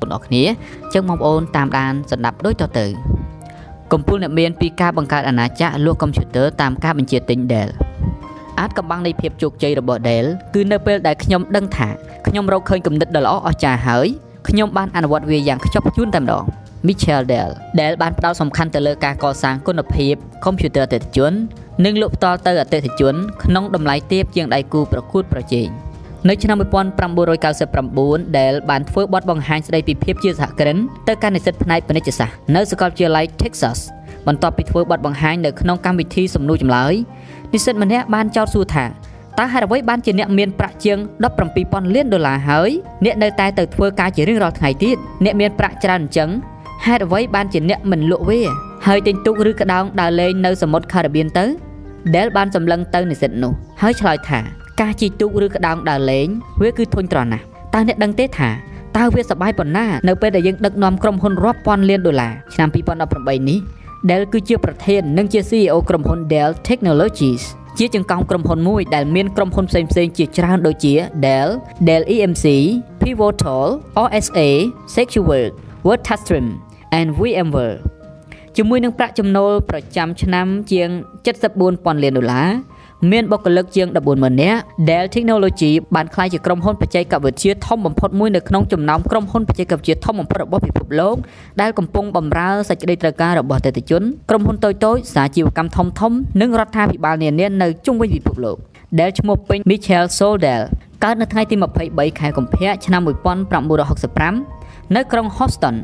បងប្អូនគ្នាចឹងបងប្អូនតាមដានស្ដាប់ដូចតទៅកំពូលអ្នកមានពីការបង្កើតអាណាចក្រលក់កុំព្យូទ័រតាមការបញ្ជាទិញ Dell អាចកំបាំងនៃភាពជោគជ័យរបស់ Dell គឺនៅពេលដែលខ្ញុំដឹងថាខ្ញុំរកឃើញគំនិតដ៏ល្អអស្ចារ្យហើយខ្ញុំបានអនុវត្តវាយ៉ាងខ្ជាប់ខ្ជួនតែម្ដង Michael Dell Dell បានផ្ដោតសំខាន់ទៅលើការកសាងគុណភាពកុំព្យូទ័រអតិថិជន និងលក់ផ្ទាល់ទៅអតិថិជន ក្នុងតម្លៃទាបជាងដៃគូប្រកួតប្រជែង នៅឆ្នាំ1999ដែលបានធ្វើបទបង្ហាញស្ដីពីភាពជាសហគ្រិនទៅកាន់និស្សិតផ្នែកពាណិជ្ជសាស្ត្រនៅសាកលវិទ្យាល័យ Texas បន្ទាប់ពីធ្វើបទបង្ហាញនៅក្នុងកម្មវិធីសំណួរចម្លើយនិស្សិតម្នាក់បានចោទសួរថាតើហេតុអ្វីបានជាអ្នកមានប្រាក់ជាង17000លានដុល្លារហើយអ្នកនៅតែទៅធ្វើការជារៀងរាល់ថ្ងៃទៀតអ្នកមានប្រាក់ច្រើនអញ្ចឹងហេតុអ្វីបានជាអ្នកមិនលក់វាហើយទិញទូកឬក្តោងដើរលេងនៅសមុទ្រការ៉ាបៀនទៅដែលបានសម្លឹងទៅនិស្សិតនោះហើយឆ្លើយថា ការជិះទូកឬក្តោងដើរលេងវាគឺធុញទ្រាន់ណាស់តើអ្នកដឹងទេថាតើវាសប្បាយប៉ុណ្ណានៅពេលដែលយើងដឹកនាំក្រុមហ៊ុនរាប់ពាន់លានដុល្លារឆ្នាំ2018នេះ Dell គឺជាប្រធាននិងជា CEO ក្រុមហ៊ុន Dell Technologies ជាចង្កោមក្រុមហ៊ុនមួយដែលមានក្រុមហ៊ុនផ្សេងៗជាច្រើនដូចជា Dell, Dell EMC, Pivotal, OSA, SecureWorks, WordTastream and VMware ជាមួយនឹងប្រាក់ចំណូលប្រចាំឆ្នាំជាង74,000លានដុល្លារ មានបុគ្គលិកជាង140,000នាក់ Dell Technology បានក្លាយជាក្រុមហ៊ុនបច្ចេកវិទ្យាធំបំផុតមួយនៅក្នុងចំណោមក្រុមហ៊ុនបច្ចេកវិទ្យាធំបំផុតរបស់ពិភពលោកដែលកំពុងបម្រើសេចក្តីត្រូវការរបស់អតិថិជនក្រុមហ៊ុនតូចៗសាជីវកម្មធំធំនិងរដ្ឋាភិបាលនានានៅជុំវិញពិភពលោក Dell ឈ្មោះពេញ Michael Soldell កើតនៅថ្ងៃទី23ខែកុម្ភៈឆ្នាំ1965នៅក្រុង Houston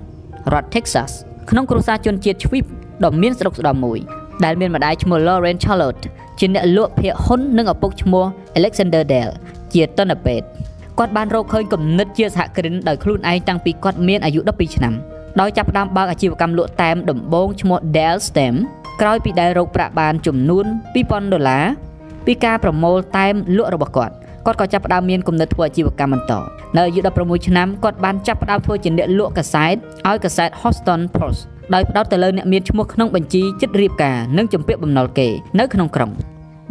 រដ្ឋ Texas ក្នុងគ្រួសារជនជាតិជ្វីបដ៏មានស្រុកស្ដំមួយ ដែលមានម្ដាយឈ្មោះ Lauren Charlotte ជាអ្នកលក់ភាគហ៊ុននិងឪពុកឈ្មោះ Alexander Dell ជាតនពេទ្យគាត់បានរកឃើញគំនិតជាសហគ្រិនដោយខ្លួនឯងតាំងពីគាត់មានអាយុ12ឆ្នាំដោយចាប់ផ្ដើមបើកអាជីវកម្មលក់តែមដំបូងឈ្មោះ Dell Stem ក្រោយពីដែលរកប្រាក់បានចំនួន2000ដុល្លារពីការប្រមូលតែមលក់របស់គាត់គាត់ក៏ចាប់ផ្ដើមមានគំនិតធ្វើអាជីវកម្មបន្តនៅអាយុ16ឆ្នាំគាត់បានចាប់ផ្ដើមធ្វើជាអ្នកលក់កាសែតឲ្យកាសែត Houston Post ដោយផ្ដោតទៅលើអ្នកមានឈ្មោះក្នុងបញ្ជីចិត្តរៀបការនិងជំពាក់បំណុលគេនៅក្នុងក្រុង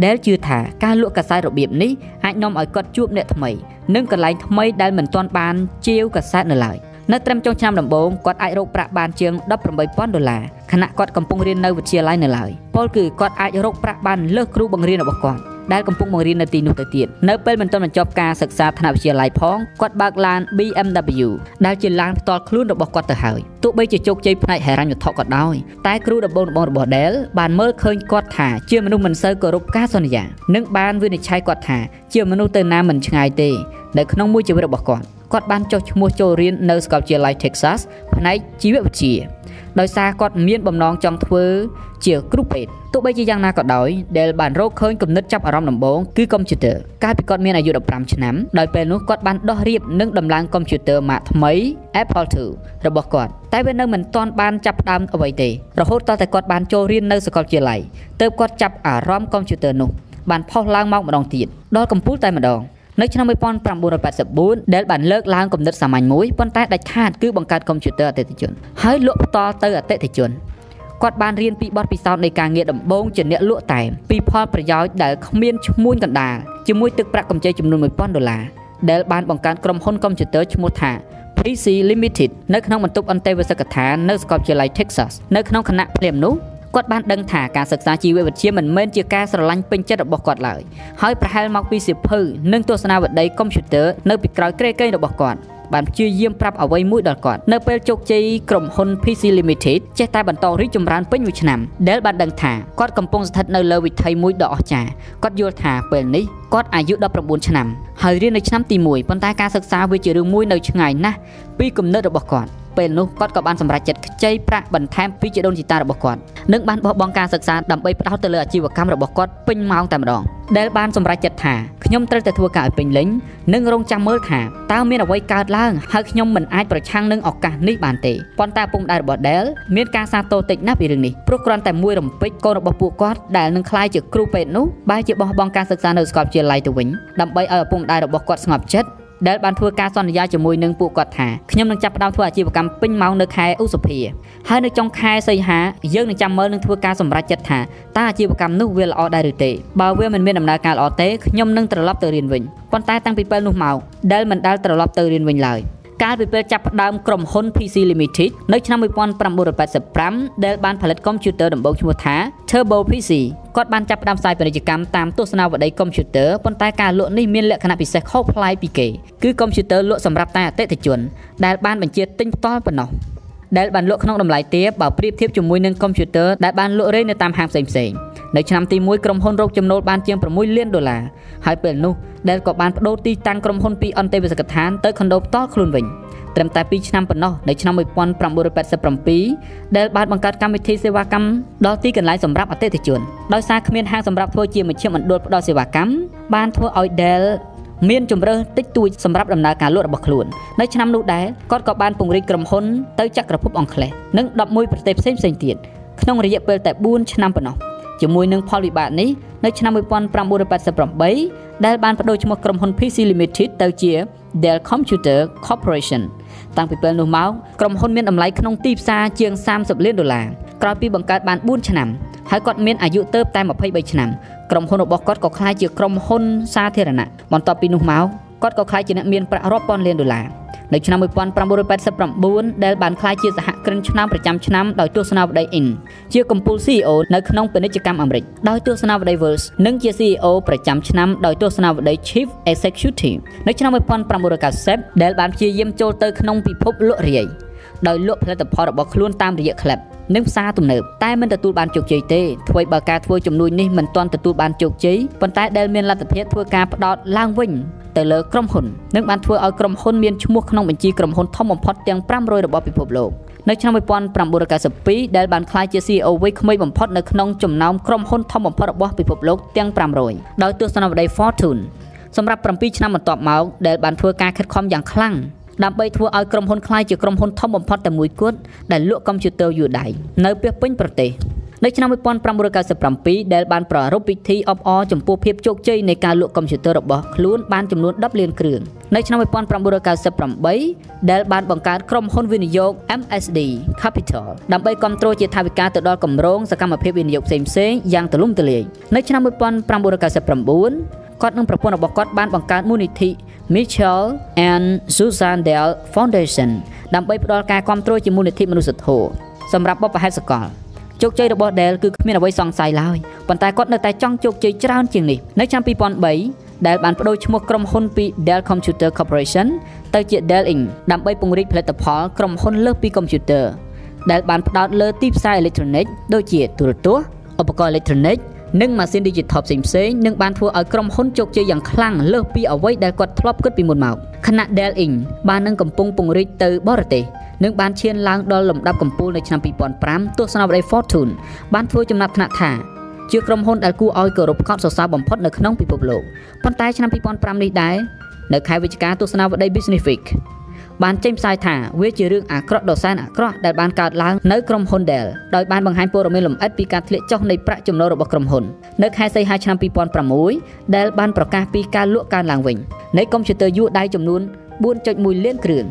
ដែលជឿថាការលក់កាសែតរបៀបនេះអាចនាំឲ្យគាត់ជួបអ្នកថ្មីនិងកន្លែងថ្មីដែលមិនទាន់បានជាវកាសែតនៅឡើយនៅត្រឹមចុងឆ្នាំដំបូងគាត់អាចរកប្រាក់បានជាង18000ដុល្លារខណៈគាត់កំពុងរៀននៅវិទ្យាល័យនៅឡើយពលគឺគាត់អាចរកប្រាក់បានលើសគ្រូបង្រៀនរបស់គាត់ ដែលកំពុងបង្រៀននៅទីនោះទៅទៀតនៅពេលមិនទាន់បញ្ចប់ការសិក្សាថ្នាក់វិទ្យាល័យផងគាត់បើកឡាន BMW ដែលជាឡានផ្ទាល់ខ្លួនរបស់គាត់ទៅហើយទោះបីជាជោគជ័យផ្នែកហិរញ្ញវត្ថុក៏ដោយតែគ្រូដំបូងរបស់របស់ Dell បានមើលឃើញគាត់ថាជាមនុស្សមិនសូវគោរពការសន្យានិងបានវិនិច្ឆ័យគាត់ថាជាមនុស្សទៅណាមិនឆ្ងាយទេនៅក្នុងមួយជីវិតរបស់គាត់គាត់បានចុះឈ្មោះចូលរៀននៅសាកលវិទ្យាល័យ Texas ផ្នែកជីវវិទ្យា ដោយសារគាត់មានបំណងចង់ធ្វើជាគ្រូពេទ្យទោះបីជាយ៉ាងណាក៏ដោយដែលបានរកឃើញគំនិតចាប់អារម្មណ៍ដំបូងគឺកុំព្យូទ័រកាលពីគាត់មានអាយុ15ឆ្នាំដោយពេលនោះគាត់បានដោះរៀបនិងដំឡើងកុំព្យូទ័រម៉ាកថ្មី Apple II របស់គាត់តែវានៅមិនទាន់បានចាប់ផ្ដើមអ្វីទេរហូតតតែគាត់បានចូលរៀននៅសាកលវិទ្យាល័យទើបគាត់ចាប់អារម្មណ៍កុំព្យូទ័រនោះបានផុសឡើងមកម្ដងទៀតដល់កំពូលតែម្ដង នៅឆ្នាំ1984ដែលបានលើកឡើងគំនិតសាមញ្ញមួយប៉ុន្តែដាច់ខាតគឺបង្កើតកុំព្យូទ័រអតិថិជនហើយលក់ផ្ទាល់ទៅអតិថិជនគាត់បានរៀនពីបទពិសោធន៍នៃការងារដំបូងជាអ្នកលក់តែមពីផលប្រយោជន៍ដែលគ្មានឈ្មួញកណ្ដាលជាមួយទឹកប្រាក់កម្ចីចំនួន1000ដុល្លារដែលបានបង្កើតក្រុមហ៊ុនកុំព្យូទ័រឈ្មោះថា PC Limited នៅក្នុងបន្ទប់អន្តេវាសិកដ្ឋាននៅសាកលវិទ្យាល័យ Texas នៅក្នុងគណៈភ្លាមនោះ គាត់បានដឹងថាការសិក្សាជីវវិទ្យាមិនមែនជាការស្រឡាញ់ពេញចិត្តរបស់គាត់ឡើយហើយប្រហែលមកពីសៀវភៅនិងទស្សនាវដ្តីកុំព្យូទ័រនៅពីក្រោយក្រែកេងរបស់គាត់បានព្យាយាមប្រាប់អ្វីមួយដល់គាត់នៅពេលជោគជ័យក្រុមហ៊ុន PC Limited ចេះតែបន្តរីកចម្រើនពេញមួយឆ្នាំដែលបានដឹងថាគាត់កំពុងស្ថិតនៅលើវិថីមួយដ៏អស្ចារ្យគាត់យល់ថាពេលនេះគាត់អាយុ19ឆ្នាំហើយរៀននៅឆ្នាំទី1ប៉ុន្តែការសិក្សាវាជារឿងមួយនៅឆ្ងាយណាស់ពីគំនិតរបស់គាត់ ពេលនោះគាត់ក៏បានសម្រេចចិត្តខ្ចីប្រាក់បន្ថែមពីជីដូនជីតារបស់គាត់និងបានបោះបង់ការសិក្សាដើម្បីផ្ដោតទៅលើអាជីវកម្មរបស់គាត់ពេញម៉ោងតែម្ដងដែលបានសម្រេចចិត្តថាខ្ញុំត្រូវតែធ្វើការឲ្យពេញលេញនិងរងចាំមើលថាតើមានអ្វីកើតឡើងហើយខ្ញុំមិនអាចប្រឆាំងនឹងឱកាសនេះបានទេប៉ុន្តែពុំដែររបស់ Dell មានការសាទរតិចណាស់ពីរឿងនេះព្រោះគ្រាន់តែមួយរំពេចកូនរបស់ពួកគាត់ដែលនឹងក្លាយជាគ្រូពេទ្យនោះបែរជាបោះបង់ការសិក្សានៅសាកលវិទ្យាល័យទៅវិញដើម្បីឲ្យឪពុកម្ដាយរបស់គាត់ស្ងប់ចិត្ត ដែលបានធ្វើការសន្យាជាមួយនឹងពួកគាត់ថាខ្ញុំនឹងចាប់ផ្ដើមធ្វើអាជីវកម្មពេញម៉ោងនៅខែឧសភាហើយនៅចុងខែសីហាយើងនឹងចាំមើលនឹងធ្វើការសម្រេចចិត្តថាតើអាជីវកម្មនោះវាល្អដែរឬទេបើវាមិនមានដំណើរការល្អទេខ្ញុំនឹងត្រឡប់ទៅរៀនវិញប៉ុន្តែតាំងពីពេលនោះមកដែលមិនដែលត្រឡប់ទៅរៀនវិញឡើយ កាលពីពេលចាប់ផ្ដើមក្រុមហ៊ុន PC Limited នៅឆ្នាំ1985ដែលបានផលិតកុំព្យូទ័រដំបូងឈ្មោះថា Turbo PC គាត់បានចាប់ផ្ដើមផ្សាយពាណិជ្ជកម្មតាមទស្សនាវដ្តីកុំព្យូទ័រប៉ុន្តែការលក់នេះមានលក្ខណៈពិសេសខុសប្លែកពីគេគឺកុំព្យូទ័រលក់សម្រាប់តែអតិថិជន ដែលបានបញ្ជាទិញផ្ទាល់ប៉ុណ្ណោះ ដែលបានលក់ក្នុងតម្លៃទាបបើប្រៀបធៀបជាមួយនឹងកុំព្យូទ័រដែលបានលក់រេនៅតាមហាងផ្សេងៗនៅឆ្នាំទី1ក្រុមហ៊ុនរកចំណូលបានជាង6លានដុល្លារហើយពេលនោះដែលក៏បានបដូរទីតាំងក្រុមហ៊ុនពីអន្តេវាសិកដ្ឋានទៅខុនដូផ្ទាល់ខ្លួនវិញត្រឹមតែ2ឆ្នាំប៉ុណ្ណោះនៅឆ្នាំ1987ដែលបានបង្កើតកម្មវិធីសេវាកម្មដល់ទីកន្លែងសម្រាប់អតិថិជនដោយសារគ្មានហាងសម្រាប់ធ្វើជាមជ្ឈមណ្ឌលផ្ដល់សេវាកម្មបានធ្វើឲ្យ Dell មានជំរើសតិចតួចសម្រាប់ដំណើរការលក់របស់ខ្លួននៅឆ្នាំនោះដែរគាត់ក៏បានពង្រីកក្រុមហ៊ុនទៅចក្រភពអង់គ្លេសនិង11ប្រទេសផ្សេងៗទៀតក្នុងរយៈពេលតែ4ឆ្នាំប៉ុណ្ណោះជាមួយនឹងផលវិបាកនេះនៅឆ្នាំ1988ដែលបានបដូរឈ្មោះក្រុមហ៊ុន PC Limited ទៅជា Dell Computer Corporation តាំងពីពេលនោះមកក្រុមហ៊ុនមានតម្លៃក្នុងទីផ្សារជាង30លានដុល្លារក្រោយពីបង្កើតបាន4ឆ្នាំហើយគាត់មានអាយុទៅតែ23ឆ្នាំ ក្រុមហ៊ុនរបស់គាត់ក៏ក្លាយជាក្រុមហ៊ុនសាធារណៈបន្ទាប់ពីនោះមកគាត់ក៏ក្លាយជាអ្នកមានប្រាក់រាប់ពាន់លានដុល្លារនៅឆ្នាំ1989ដែលបានក្លាយជាសហគ្រិនឆ្នាំប្រចាំឆ្នាំដោយទស្សនាវដ្តី IN ជាកំពូល CEO នៅក្នុងពាណិជ្ជកម្មអាមេរិកដោយទស្សនាវដ្តី Verse និងជា CEO ប្រចាំឆ្នាំដោយទស្សនាវដ្តី Chief Executive នៅឆ្នាំ1990ដែលបានព្យាយាមចូលទៅក្នុងពិភពលក់រាយ ដោយលក់ផលិតផលរបស់ខ្លួនតាមរយៈ Club និងផ្សារទំនើបតែមិនទទួលបានជោគជ័យទេធ្វើឲ្យបើការធ្វើជំនួយនេះមិនទាន់ទទួលបានជោគជ័យប៉ុន្តែដែលមានលទ្ធភាពធ្វើការផ្ដោតឡើងវិញទៅលើក្រុមហ៊ុននិងបានធ្វើឲ្យក្រុមហ៊ុនមានឈ្មោះក្នុងបញ្ជីក្រុមហ៊ុនធំបំផុតទាំង500របស់ពិភពលោកនៅឆ្នាំ1992ដែលបានក្លាយជា CEO វ័យក្មេងបំផុតនៅក្នុងចំណោមក្រុមហ៊ុនធំបំផុតរបស់ពិភពលោកទាំង500ដោយទស្សនវិស័យ Fortune សម្រាប់7ឆ្នាំបន្ទាប់មកដែលបានធ្វើការខិតខំយ៉ាងខ្លាំង ដើម្បីធ្វើឲ្យក្រុមហ៊ុនក្លាយជាក្រុមហ៊ុនធំបំផុតតែមួយគត់ដែលលក់កុំព្យូទ័រយួរដៃនៅពាសពេញប្រទេសនៅឆ្នាំ1997ដែលបានប្រារព្ធពិធីអបអរចំពោះភាពជោគជ័យនៃការលក់កុំព្យូទ័ររបស់ខ្លួនបានចំនួន10លានគ្រឿងនៅឆ្នាំ1998ដែលបានបង្កើតក្រុមហ៊ុនវិនិយោគ MSD Capital ដើម្បីគ្រប់គ្រងជាថវិកាទៅដល់គម្រោងសកម្មភាពវិនិយោគផ្សេងៗយ៉ាងទូលំទូលាយនៅឆ្នាំ1999 គាត់និងប្រពន្ធរបស់គាត់បានបង្កើតមូលនិធិ Mitchell and Susan Dell Foundation ដើម្បីផ្ដល់ការគ្រប់គ្រងជាមូលនិធិមនុស្សធម៌សម្រាប់បុព្វហេតុសកលជោគជ័យរបស់ Dell គឺគ្មានអ្វីសង្ស័យឡើយប៉ុន្តែគាត់នៅតែចង់ជោគជ័យច្រើនជាងនេះនៅឆ្នាំ2003ដែលបានបដូរឈ្មោះក្រុមហ៊ុនពី Dell Computer Corporation ទៅជា Dell Inc ដើម្បីពង្រីកផលិតផលក្រុមហ៊ុនលើសពីកុំព្យូទ័រដែលបានផ្ដោតលើទីផ្សារអេឡិចត្រូនិកដូចជាទូរទស្សន៍ឧបករណ៍អេឡិចត្រូនិក និងម៉ាស៊ីន Digital ផ្សេងផ្សេងនឹងបានធ្វើឲ្យក្រុមហ៊ុនជោគជ័យយ៉ាងខ្លាំងលើសពីអ្វីដែលគាត់ធ្លាប់គិតពីមុនមកខណៈ Dell Inc បាននឹងកំពុងពង្រីកទៅបរទេសនិងបានឈានឡើងដល់លំដាប់កំពូលនៅឆ្នាំ2005ទស្សនវិស័យ Fortune បានធ្វើចំណាត់ថ្នាក់ថាជាក្រុមហ៊ុនដែលគួរឲ្យគោរពកោតសរសើរបំផុតនៅក្នុងពិភពលោកប៉ុន្តែឆ្នាំ2005នេះដែរនៅខែវិច្ឆិកាទស្សនវិស័យ Business Week បានចេញផ្សាយថាវាជារឿងអាក្រក់ដ៏សែនអាក្រក់ដែលបានកើតឡើងនៅក្រុមហ៊ុន Dell ដោយបានបង្ហាញព័ត៌មានលម្អិតពីការធ្លាក់ចុះនៃប្រាក់ចំណូលរបស់ក្រុមហ៊ុននៅខែសីហាឆ្នាំ2006 Dell បានប្រកាសពីការលក់កើនឡើងវិញនៃកុំព្យូទ័រយួរដៃចំនួន4.1លានគ្រឿង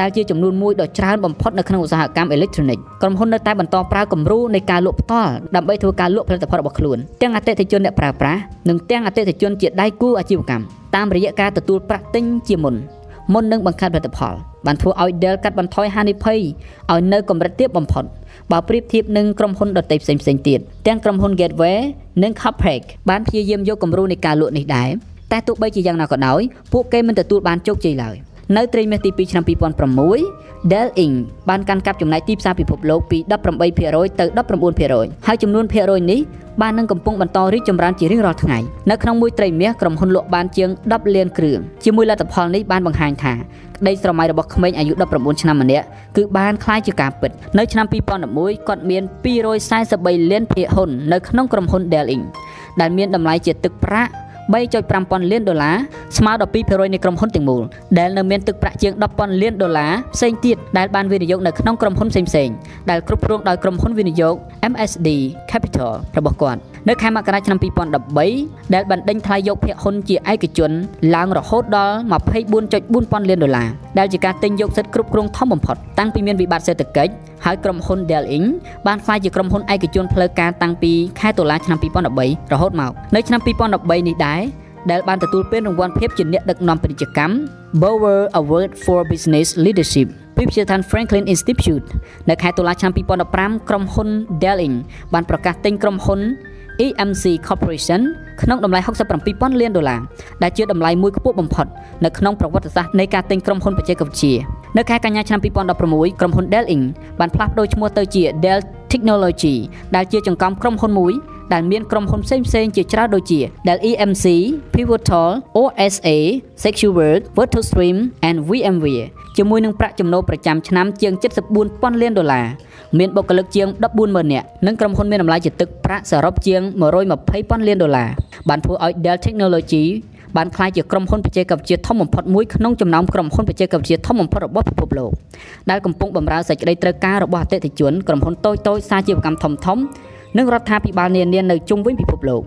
ដែលជាចំនួនមួយដ៏ច្រើនបំផុតនៅក្នុងឧស្សាហកម្មអេឡិចត្រូនិកក្រុមហ៊ុននៅតែបន្តប្រើគំរូនៃការលក់ផ្ទាល់ដើម្បីធ្វើការលក់ផលិតផលរបស់ខ្លួនទាំងអតិថិជនអ្នកប្រើប្រាស់និងទាំងអតិថិជនជាដៃគូអាជីវកម្មតាមរយៈការទទួលប្រាក់ទិញជាមុន មុននឹងបង្កើតផលិតផលបានធ្វើឲ្យ Dell កាត់បន្ថយហានិភ័យឲ្យនៅកម្រិតទាបបំផុតបើប្រៀបធៀបនឹងក្រុមហ៊ុនដទៃផ្សេងៗទៀតទាំងក្រុមហ៊ុន Gateway និង Cupcake បានព្យាយាមយកគំរូនៃការលក់នេះដែរតែទោះបីជាយ៉ាងណាក៏ដោយពួកគេមិនទទួលបានជោគជ័យឡើយ នៅត្រីមាសទី2ឆ្នាំ2006 Dell Inc បានកាន់កាប់ចំណែកទីផ្សារពិភពលោកពី18%ទៅ19%ហើយចំនួនភាគរយនេះបាននឹងកំពុងបន្តរីកចម្រើនជារៀងរាល់ថ្ងៃនៅក្នុងមួយត្រីមាសក្រុមហ៊ុនលក់បានជាង10លានគ្រឿងជាមួយលទ្ធផលនេះបានបង្ហាញថាក្តីស្រមៃរបស់ក្មេងអាយុ19ឆ្នាំម្នាក់គឺបានคล้ายជាការពិតនៅឆ្នាំ2011គាត់មាន243លានភាគហ៊ុននៅក្នុងក្រុមហ៊ុន Dell Inc ដែលមានតម្លៃជាទឹកប្រាក់ 3.5000លានដុល្លារស្មើដល់2%នៃក្រុមហ៊ុនទាំងមូលដែលនៅមានទឹកប្រាក់ជាង10,000លានដុល្លារផ្សេងទៀតដែលបានវិនិយោគនៅក្នុងក្រុមហ៊ុនផ្សេងៗដែលគ្រប់គ្រងដោយក្រុមហ៊ុនវិនិយោគ MSD Capital របស់គាត់ នៅខែមករាឆ្នាំ2013ដែលបានដេញថ្លៃយកភាគហ៊ុនជាឯកជនឡើងរហូតដល់24.4ពាន់លានដុល្លារដែលជាការទិញយកសិទ្ធិគ្រប់គ្រងធំបំផុតតាំងពីមានវិបត្តិសេដ្ឋកិច្ចហើយក្រុមហ៊ុន Dell Inc បានក្លាយជាក្រុមហ៊ុនឯកជនផ្លូវការតាំងពីខែតុលាឆ្នាំ2013រហូតមកនៅឆ្នាំ2013នេះដែរដែលបានទទួលពានរង្វាន់ភាពជាអ្នកដឹកនាំពាណិជ្ជកម្ម Bower Award for Business Leadership ពីវិទ្យាស្ថាន Franklin Institute នៅខែតុលាឆ្នាំ2015ក្រុមហ៊ុន Dell Inc បានប្រកាសទិញក្រុមហ៊ុន EMC Corporation ក្នុងតម្លៃ67,000លានដុល្លារដែលជាតម្លៃមួយខ្ពស់បំផុតនៅក្នុងប្រវត្តិសាស្ត្រនៃការទិញក្រុមហ៊ុនបច្ចេកវិទ្យានៅខែកញ្ញាឆ្នាំ2016ក្រុមហ៊ុន Dell Inc បានផ្លាស់ប្ដូរឈ្មោះទៅជា Dell Technology ដែលជាចង្កំក្រុមហ៊ុនមួយ ដែលមានក្រុមហ៊ុនផ្សេងផ្សេងជាច្រើនដូចជា Dell EMC, Pivotal, OSA, SecureWorks, VirtualStream and VMware ជាមួយនឹងប្រាក់ចំណូលប្រចាំឆ្នាំជាង74,000លានដុល្លារមានបុគ្គលិកជាង140,000នាក់និងក្រុមហ៊ុនមានតម្លៃជាទឹកប្រាក់សរុបជាង120,000លានដុល្លារបានធ្វើឲ្យ Dell Technology បានក្លាយជាក្រុមហ៊ុនបច្ចេកវិទ្យាធំបំផុតមួយក្នុងចំណោមក្រុមហ៊ុនបច្ចេកវិទ្យាធំបំផុតរបស់ពិភពលោកដែលកំពុងបម្រើសេចក្តីត្រូវការរបស់អតិថិជនក្រុមហ៊ុនតូចតូចសាជីវកម្មធំធំ និងរដ្ឋាភិបាលនានានៅជុំវិញពិភពលោក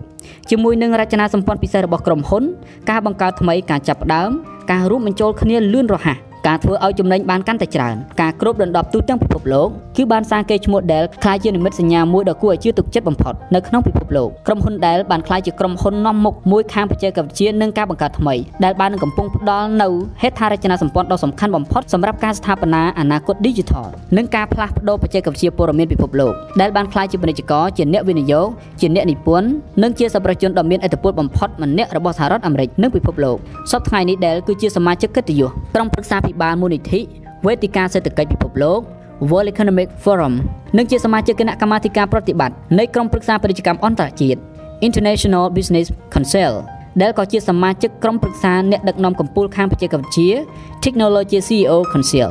ជាមួយនឹងរចនាសម្ព័ន្ធពិសេសរបស់ក្រុមហ៊ុន ការបង្កើតថ្មីការចាប់ផ្ដើមការរួមបញ្ចូលគ្នាលឿនរហ័ស ការធ្វើឲ្យចំណេញបានកាន់តែច្រើនការគ្របដណ្ដប់ទូទាំងពិភពលោកគឺបានសាងកេរ្តិ៍ឈ្មោះ Dell ក្លាយជានិមិត្តសញ្ញាមួយដ៏គួរឲ្យជឿទុកចិត្តបំផុតនៅក្នុងពិភពលោកក្រុមហ៊ុន Dell បានក្លាយជាក្រុមហ៊ុននាំមុខមួយខាងបច្ចេកវិទ្យានិងការបង្កើតថ្មីដែលបាននឹងកំពុងផ្ដល់នូវហេដ្ឋារចនាសម្ព័ន្ធដ៏សំខាន់បំផុតសម្រាប់ការស្ថាបនាអនាគត Digital និងការផ្លាស់ប្ដូរបច្ចេកវិទ្យាព័ត៌មានពិភពលោកដែលបានក្លាយជាពាណិជ្ជករជាអ្នកវិនិយោគជាអ្នកនិពន្ធនិងជាសប្បុរសជនដ៏មានឥទ្ធិពលបំផុតម្នាក់របស់សហរដ្ឋអាមេរិកនិងពិភពលោកសប្តាហ៍ថ្ងៃនេះ Dell គឺជាសមាជិកកិត្តិយសក្រុមប្រឹក្សាភិបាលមូលនិធិវេទិកាសេដ្ឋកិច្ចពិភពលោក World Economic Forum និងជាសមាជិកគណៈកម្មាធិការប្រតិបត្តិនៃក្រុមប្រឹក្សាពាណិជ្ជកម្មអន្តរជាតិ International Business Council ដែលក៏ជាសមាជិកក្រុមប្រឹក្សាអ្នកដឹកនាំកម្ពុជាខាងបច្ចេកវិទ្យា Technology CEO Council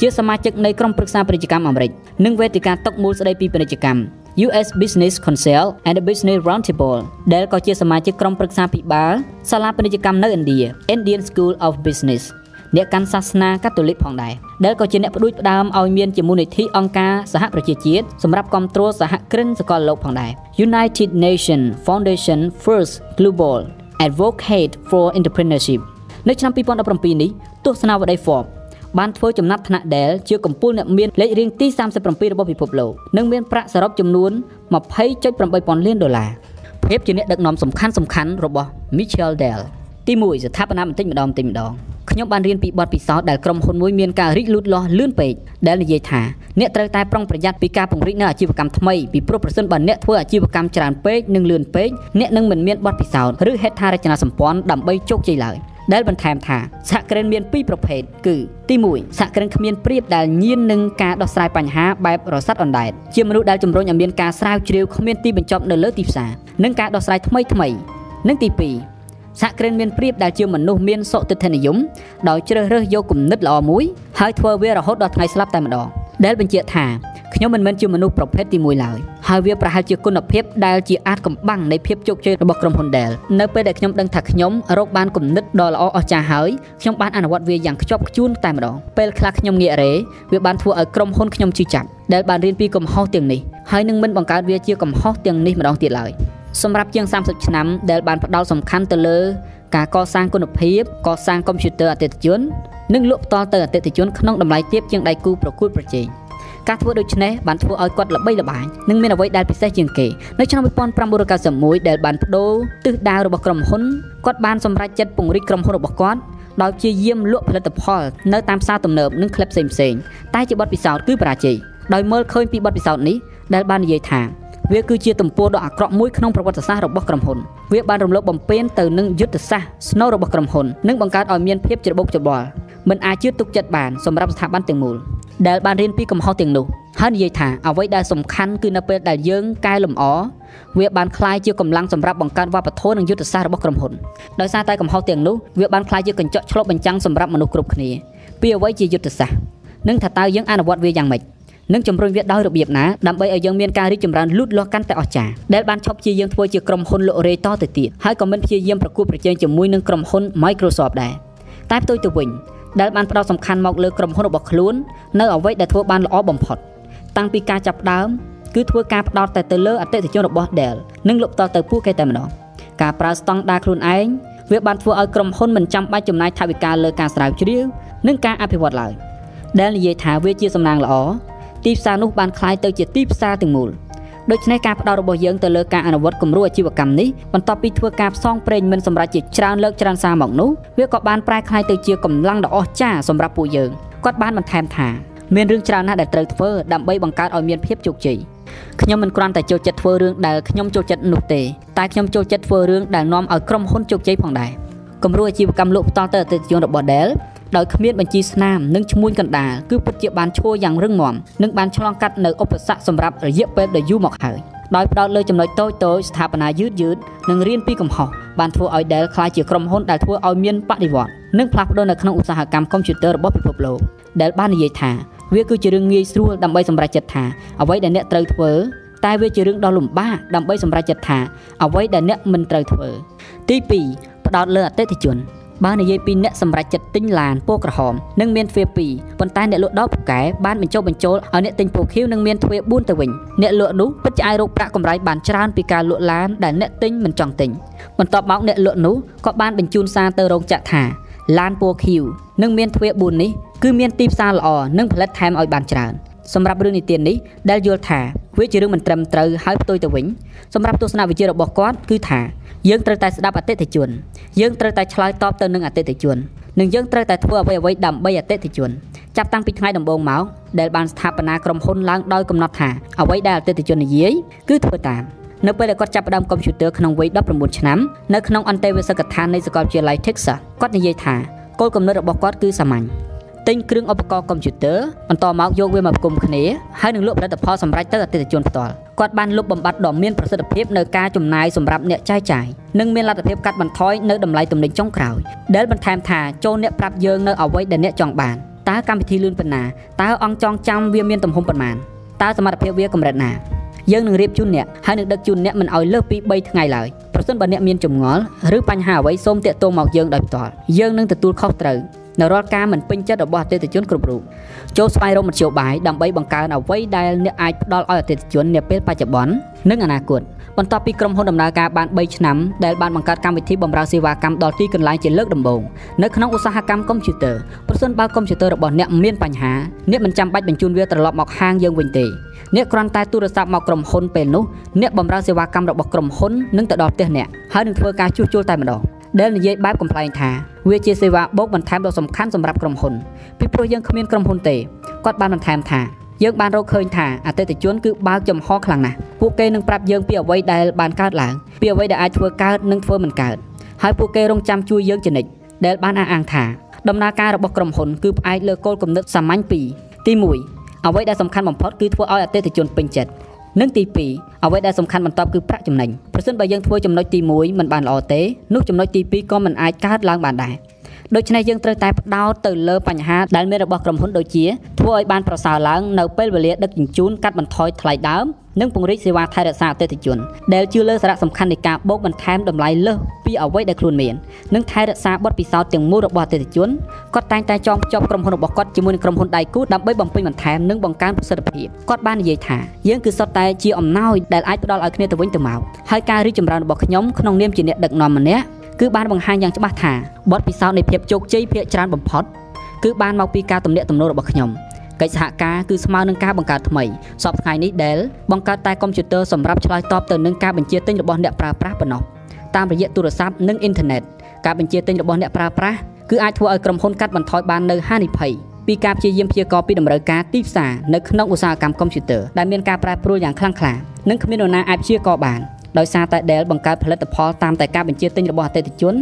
ជាសមាជិកនៃក្រុមប្រឹក្សាពាណិជ្ជកម្មអាមេរិកនិងវេទិកាតុកមូលស្តីពីពាណិជ្ជកម្ម US Business Council and the Business Roundtable ដែលក៏ជាសមាជិកក្រុមប្រឹក្សាពិបាលសាលាពាណិជ្ជកម្មនៅឥណ្ឌា Indian School of Business អ្នកកាន់សាសនាកាតូលិកផងដែរដែលក៏ជាអ្នកផ្ដួចផ្ដើមឲ្យមានជាមូលនិធិអង្គការសហប្រជាជាតិសម្រាប់គ្រប់គ្រងសហគ្រិនសកលលោកផងដែរ United Nation Foundation First Global Advocate for Entrepreneurship នៅឆ្នាំ2017នេះទស្សនាវដ្តី Forbes បានធ្វើចំណាត់ថ្នាក់ដែលជាកម្ពុជាអ្នកមានលេខរៀងទី37របស់ពិភពលោកនិងមានប្រាក់សរុបចំនួន20.8ពាន់លានដុល្លារភាពជាអ្នកដឹកនាំសំខាន់សំខាន់របស់ Michelle Dell ទី1ស្ថាបនាបន្តិចម្ដងបន្តិចម្ដង ខ្ញុំបានរៀនពីបទពិសោធន៍ដែលក្រុមហ៊ុនមួយមានការរីកលូតលាស់លឿនពេកដែលនិយាយថាអ្នកត្រូវតែប្រុងប្រយ័ត្នពីការពង្រីកនៅអាជីវកម្មថ្មីពីព្រោះប្រសិនបើអ្នកធ្វើអាជីវកម្មច្រើនពេកនិងលឿនពេកអ្នកនឹងមិនមានបទពិសោធន៍ឬហេដ្ឋារចនាសម្ព័ន្ធដើម្បីជោគជ័យឡើយដែលបន្ថែមថាសហគ្រិនមានពីរប្រភេទគឺទី1សហគ្រិនគ្មានព្រៀបដែលញៀននឹងការដោះស្រាយបញ្ហាបែបរស័តអណ្ដែតជាមនុស្សដែលជំរុញឲ្យមានការស្រាវជ្រាវគ្មានទីបញ្ចប់នៅលើទីផ្សារនិងការដោះស្រាយថ្មីថ្មីនិងទី2 សហគ្រិនមានព្រៀបដែលជាមនុស្សមានសុទិដ្ឋិនិយមដោយជ្រើសរើសយកគំនិតល្អមួយហើយធ្វើវារហូតដល់ថ្ងៃស្លាប់តែម្ដងដែលបញ្ជាក់ថាខ្ញុំមិនមែនជាមនុស្សប្រភេទទី1ឡើយហើយវាប្រហែលជាគុណភាពដែលជាអាចកំបាំងនៃភាពជោគជ័យរបស់ក្រុមហ៊ុន Dell នៅពេលដែលខ្ញុំដឹងថាខ្ញុំរកបានគំនិតដ៏ល្អអស្ចារ្យហើយខ្ញុំបានអនុវត្តវាយ៉ាងខ្ជាប់ខ្ជួនតែម្ដងពេលខ្លះខ្ញុំងាករេវាបានធ្វើឲ្យក្រុមហ៊ុនខ្ញុំជឿចាប់ដែលបានរៀនពីកំហុសទាំងនេះហើយនឹងមិនបង្កើតវាជាកំហុសទាំងនេះម្ដងទៀតឡើយ សម្រាប់ជាង30ឆ្នាំដែលបានផ្ដោតសំខាន់ទៅលើការកសាងគុណភាពកសាងកុំព្យូទ័រអតិថិជននិងលក់ផ្ទាល់ទៅអតិថិជនក្នុងតម្លៃទាបជាងដៃគូប្រកួតប្រជែងការធ្វើដូច្នេះបានធ្វើឲ្យគាត់ល្បីល្បាញនិងមានអ្វីដែលពិសេសជាងគេនៅឆ្នាំ1991ដែលបានបដូរទិសដៅរបស់ក្រុមហ៊ុនគាត់បានសម្រេចចិត្តពង្រីកក្រុមហ៊ុនរបស់គាត់ដោយព្យាយាមលក់ផលិតផលនៅតាមផ្សារទំនើបនិងក្លឹបផ្សេងៗតែជាបទពិសោធន៍គឺបរាជ័យដោយមើលឃើញពីបទពិសោធន៍នេះដែលបាននិយាយថា វាគឺជាទំព័រដ៏អាក្រក់មួយក្នុងប្រវត្តិសាស្ត្ររបស់ក្រុមហ៊ុនវាបានរំលោភបំពានទៅនឹងយុទ្ធសាស្ត្រស្នូលរបស់ក្រុមហ៊ុននិងបង្កើតឲ្យមានភាពច្របូកច្របល់មិនអាចជឿទុកចិត្តបានសម្រាប់ស្ថាប័នទាំងមូលដែលបានរៀនពីកំហុសទាំងនោះហើយនិយាយថាអ្វីដែលសំខាន់គឺនៅពេលដែលយើងកែលម្អវាបានคล้ายជាកម្លាំងសម្រាប់បង្កើតវប្បធម៌និងយុទ្ធសាស្ត្ររបស់ក្រុមហ៊ុនដោយសារតែកំហុសទាំងនោះវាបានคล้ายជាកញ្ចក់ឆ្លុះបញ្ចាំងសម្រាប់មនុស្សគ្រប់គ្នាពីអ្វីជាយុទ្ធសាស្ត្រនិងថាតើយើងអនុវត្តវាយ៉ាងម៉េច និងជំរុញវាដោយរបៀបណាដើម្បីឲ្យយើងមានការរីកចម្រើនលូតលាស់កាន់តែអស្ចារ្យដែលបានឈប់ជាយើងធ្វើជាក្រុមហ៊ុនលក់រេតទៅទៀតហើយក៏មិនព្យាយាមប្រកួតប្រជែងជាមួយនឹងក្រុមហ៊ុន Microsoft ដែរតែផ្ទុយទៅវិញដែលបានផ្ដោតសំខាន់មកលើក្រុមហ៊ុនរបស់ខ្លួននៅអ្វីដែលធ្វើបានល្អបំផុតតាំងពីការចាប់ផ្ដើមគឺធ្វើការផ្ដោតតែទៅលើអតិថិជនរបស់ Dell និងលុបតទៅពួកគេតែម្ដងការប្រើស្តង់ដារខ្លួនឯងវាបានធ្វើឲ្យក្រុមហ៊ុនមិនចាំបាច់ចំណាយថវិកាលើការស្រាវជ្រាវនិងការអភិវឌ្ឍឡើយដែលនិយាយថាវាជាសំណាងល្អ ទីផ្សារនោះបានคล้ายទៅជាទីផ្សារទាំងមូល ដូច្នេះការផ្ដោតរបស់យើងទៅលើការអនុវត្តគំរូអាជីវកម្មនេះបន្ទាប់ពីធ្វើការផ្សងព្រេងមិនសម្រាប់ជាច្រើនលើកច្រើនសារមកនោះវាក៏បានប្រែក្លាយទៅជាកម្លាំងដ៏អស្ចារ្យសម្រាប់ពួកយើងគាត់បានបន្ថែមថាមានរឿងច្រើនណាស់ដែលត្រូវធ្វើដើម្បីបង្កើតឲ្យមានភាពជោគជ័យខ្ញុំមិនគ្រាន់តែចូលចិត្តធ្វើរឿងដែលខ្ញុំចូលចិត្តនោះទេតែខ្ញុំចូលចិត្តធ្វើរឿងដែលនាំឲ្យក្រុមហ៊ុនជោគជ័យផងដែរគំរូអាជីវកម្មលក់ផ្ទាល់ទៅអតិថិជនរបស់ Dell ដោយគ្មានបញ្ជីស្នាមនិងឈ្មួញកណ្ដាលគឺពិតជាបានឈួរយ៉ាងរឹងមាំនិងបានឆ្លងកាត់នៅឧបសគ្គសម្រាប់រយៈពេលដ៏យូរមកហើយដោយផ្ដោតលើចំណុចតូចៗស្ថាបនាយឺតយឺតនិងរៀនពីកំហុសបានធ្វើឲ្យ Dell ក្លាយជាក្រុមហ៊ុនដែលធ្វើឲ្យមានបដិវត្តនិងផ្លាស់ប្ដូរនៅក្នុងឧស្សាហកម្មកុំព្យូទ័ររបស់ពិភពលោក Dell បាននិយាយថាវាគឺជារឿងងាយស្រួលដើម្បីសម្រេចចិត្តថាអ្វីដែលអ្នកត្រូវធ្វើតែវាជារឿងដ៏លំបាកដើម្បីសម្រេចចិត្តថាអ្វីដែលអ្នកមិនត្រូវធ្វើទី2ផ្ដោតលើអតិថិជន បើនិយាយពីអ្នកសម្រេចចិត្តទិញឡានពណ៌ក្រហមនិងមានទ្វារ2ប៉ុន្តែអ្នកលក់ដល់ពូកែបានបញ្ចុះបញ្ចូលឲ្យអ្នកទិញពណ៌ខៀវនិងមានទ្វារ4ទៅវិញអ្នកលក់នោះពិតជាអាចរកប្រាក់កម្រៃបានច្រើនពីការលក់ឡានដែលអ្នកទិញមិនចង់ទិញបន្ទាប់មកអ្នកលក់នោះក៏បានបញ្ជូនសារទៅរោងចក្រថាឡានពណ៌ខៀវនិងមានទ្វារ4នេះគឺមានទីផ្សារល្អនិងផលិតថែមឲ្យបានច្រើន សម្រាប់រឿងនិទាននេះដែលយល់ថាវាជារឿងមិនត្រឹមត្រូវហើយផ្ទុយទៅវិញសម្រាប់ទស្សនវិជ្ជារបស់គាត់គឺថាយើងត្រូវតែស្ដាប់អតិថិជនយើងត្រូវតែឆ្លើយតបទៅនឹងអតិថិជននិងយើងត្រូវតែធ្វើអ្វីអ្វីដើម្បីអតិថិជនចាប់តាំងពីថ្ងៃដំបូងមកដែលបានស្ថាបនាក្រុមហ៊ុនឡើងដោយកំណត់ថាអ្វីដែលអតិថិជននិយាយគឺធ្វើតាមនៅពេលដែលគាត់ចាប់ផ្ដើមកុំព្យូទ័រក្នុងវ័យ19ឆ្នាំនៅក្នុងអន្តេវាសិកដ្ឋាននៃសាកលវិទ្យាល័យ Texas គាត់និយាយថាគោលគំនិតរបស់គាត់គឺសាមញ្ញ ទិញគ្រឿងឧបករណ៍កុំព្យូទ័របន្តមកយកវាមកផ្គុំគ្នាហើយនឹងលក់ផលិតផលសម្រាប់ទៅអតិថិជនផ្ទាល់គាត់បានលុបបំបាត់ដ៏មានប្រសិទ្ធភាពនៅការចំណាយសម្រាប់អ្នកចាយចាយនិងមានលទ្ធភាពកាត់បន្ថយនៅតម្លៃទំនិញចុងក្រោយដែលបន្ថែមថាចូលអ្នកប្រាប់យើងនៅអ្វីដែលអ្នកចង់បានតើកម្មវិធីលឿនប៉ុណ្ណាតើអង្គចង់ចាំវាមានទំហំប៉ុន្មានតើសមត្ថភាពវាកម្រិតណាយើងនឹងរៀបជូនអ្នកហើយនឹងដឹកជូនអ្នកមិនឲ្យលើសពី3ថ្ងៃឡើយប្រសិនបើអ្នកមានចម្ងល់ឬបញ្ហាអ្វីសូមតាក់ទងមកយើងដោយផ្ទាល់យើងនឹងទទួលខុសត្រូវ នៅរាល់ការមិនពេញចិត្តរបស់អតិថិជនគ្រប់រូបចូលស្វែងរកមធ្យោបាយដើម្បីបង្កើនអ្វីដែលអ្នកអាចផ្ដល់ឲ្យអតិថិជននាពេលបច្ចុប្បន្ននិងអនាគតបន្ទាប់ពីក្រុមហ៊ុនដំណើរការបាន3ឆ្នាំដែលបានបង្កើតកម្មវិធីបម្រើសេវាកម្មដល់ទីកន្លែងជាលើកដំបូងនៅក្នុងឧស្សាហកម្មកុំព្យូទ័រប្រសិនបើកុំព្យូទ័ររបស់អ្នកមានបញ្ហាអ្នកមិនចាំបាច់បញ្ជូនវាត្រឡប់មកហាងយើងវិញទេអ្នកគ្រាន់តែទូរស័ព្ទមកក្រុមហ៊ុនពេលនោះអ្នកបម្រើសេវាកម្មរបស់ក្រុមហ៊ុននឹងទៅដល់ផ្ទះអ្នកហើយនឹងធ្វើការជួសជុលតែម្ដង ដែលនិយាយបែបកំ pl ែងថាវាជាសេវាបូកបន្ថែមដ៏សំខាន់សម្រាប់ក្រុមហ៊ុនពីព្រោះយើងគ្មានក្រុមហ៊ុនទេគាត់បានបន្ថែមថាយើងបានរកឃើញថាអតិថិជនគឺបើកចំហខ្លាំងណាស់ពួកគេនឹងប្រាប់យើងពីអ្វីដែលបានកើតឡើងពីអ្វីដែលអាចធ្វើកើតនិងធ្វើមិនកើតហើយពួកគេរងចាំជួយយើងជានិច្ចដែលបានអះអាងថាដំណើរការរបស់ក្រុមហ៊ុនគឺផ្អែកលើគោលគំនិតសាមញ្ញពីរទី1អ្វីដែលសំខាន់បំផុតគឺធ្វើឲ្យអតិថិជនពេញចិត្ត និងទី2អ្វីដែលសំខាន់បន្ទាប់គឺប្រាក់ចំណេញប្រសិនបើយើងធ្វើចំណុចទី1មិនបានល្អទេនោះចំណុចទី2ក៏មិនអាចកើតឡើងបានដែរ ដូច្នេះយើងត្រូវតែផ្ដោតទៅលើបញ្ហាដែលមានរបស់ក្រុមហ៊ុនដូចជាធ្វើឲ្យបានប្រសើរឡើងនៅពេលវេលាដឹកជញ្ជូនកាត់បន្ថយថ្លៃដើមនិងពង្រីកសេវាថែរក្សាអតិថិជនដែលជឿលើសារៈសំខាន់នៃការបូកបន្ថែមតម្លៃលើសពីអ្វីដែលខ្លួនមាននិងថែរក្សាបទពិសោធន៍ទាំងមូលរបស់អតិថិជនគាត់តែងតែចងភ្ជាប់ក្រុមហ៊ុនរបស់គាត់ជាមួយនឹងក្រុមហ៊ុនដៃគូដើម្បីបំពេញបន្ថែមនិងបង្កើនប្រសិទ្ធភាពគាត់បាននិយាយថាយើងគឺសុទ្ធតែជាអំណោយដែលអាចផ្ដល់ឲ្យគ្នាទៅវិញទៅមកហើយការរីកចម្រើនរបស់ខ្ញុំក្នុងនាមជាអ្នកដឹកនាំម្នាក់ គឺបានបង្ហាញយ៉ាងច្បាស់ថាបទពិសោធន៍នៃភាពជោគជ័យភាគច្រើនបំផុតគឺបានមកពីការទំនាក់ទំនងរបស់ខ្ញុំកិច្ចសហការគឺស្មើនឹងការបង្កើតថ្មីសពថ្ងៃនេះ Dell បង្កើតតែកុំព្យូទ័រសម្រាប់ឆ្លើយតបទៅនឹងការបញ្ជាទិញរបស់អ្នកប្រើប្រាស់ប៉ុណ្ណោះតាមរយៈទូរស័ព្ទនិងអ៊ីនធឺណិតការបញ្ជាទិញរបស់អ្នកប្រើប្រាស់គឺអាចធ្វើឲ្យក្រុមហ៊ុនកាត់បន្ថយបាននៅហានិភ័យពីការព្យាយាមព្យាករពីតម្រូវការទីផ្សារនៅក្នុងឧស្សាហកម្មកុំព្យូទ័រដែលមានការប្រែប្រួលយ៉ាងខ្លាំងក្លានិងគ្មាននរណាអាចព្យាករបាន។ ដោយសារតែ Dell បង្កើតផលិតផលតាមតែការបញ្ជាទិញរបស់អតិថិជន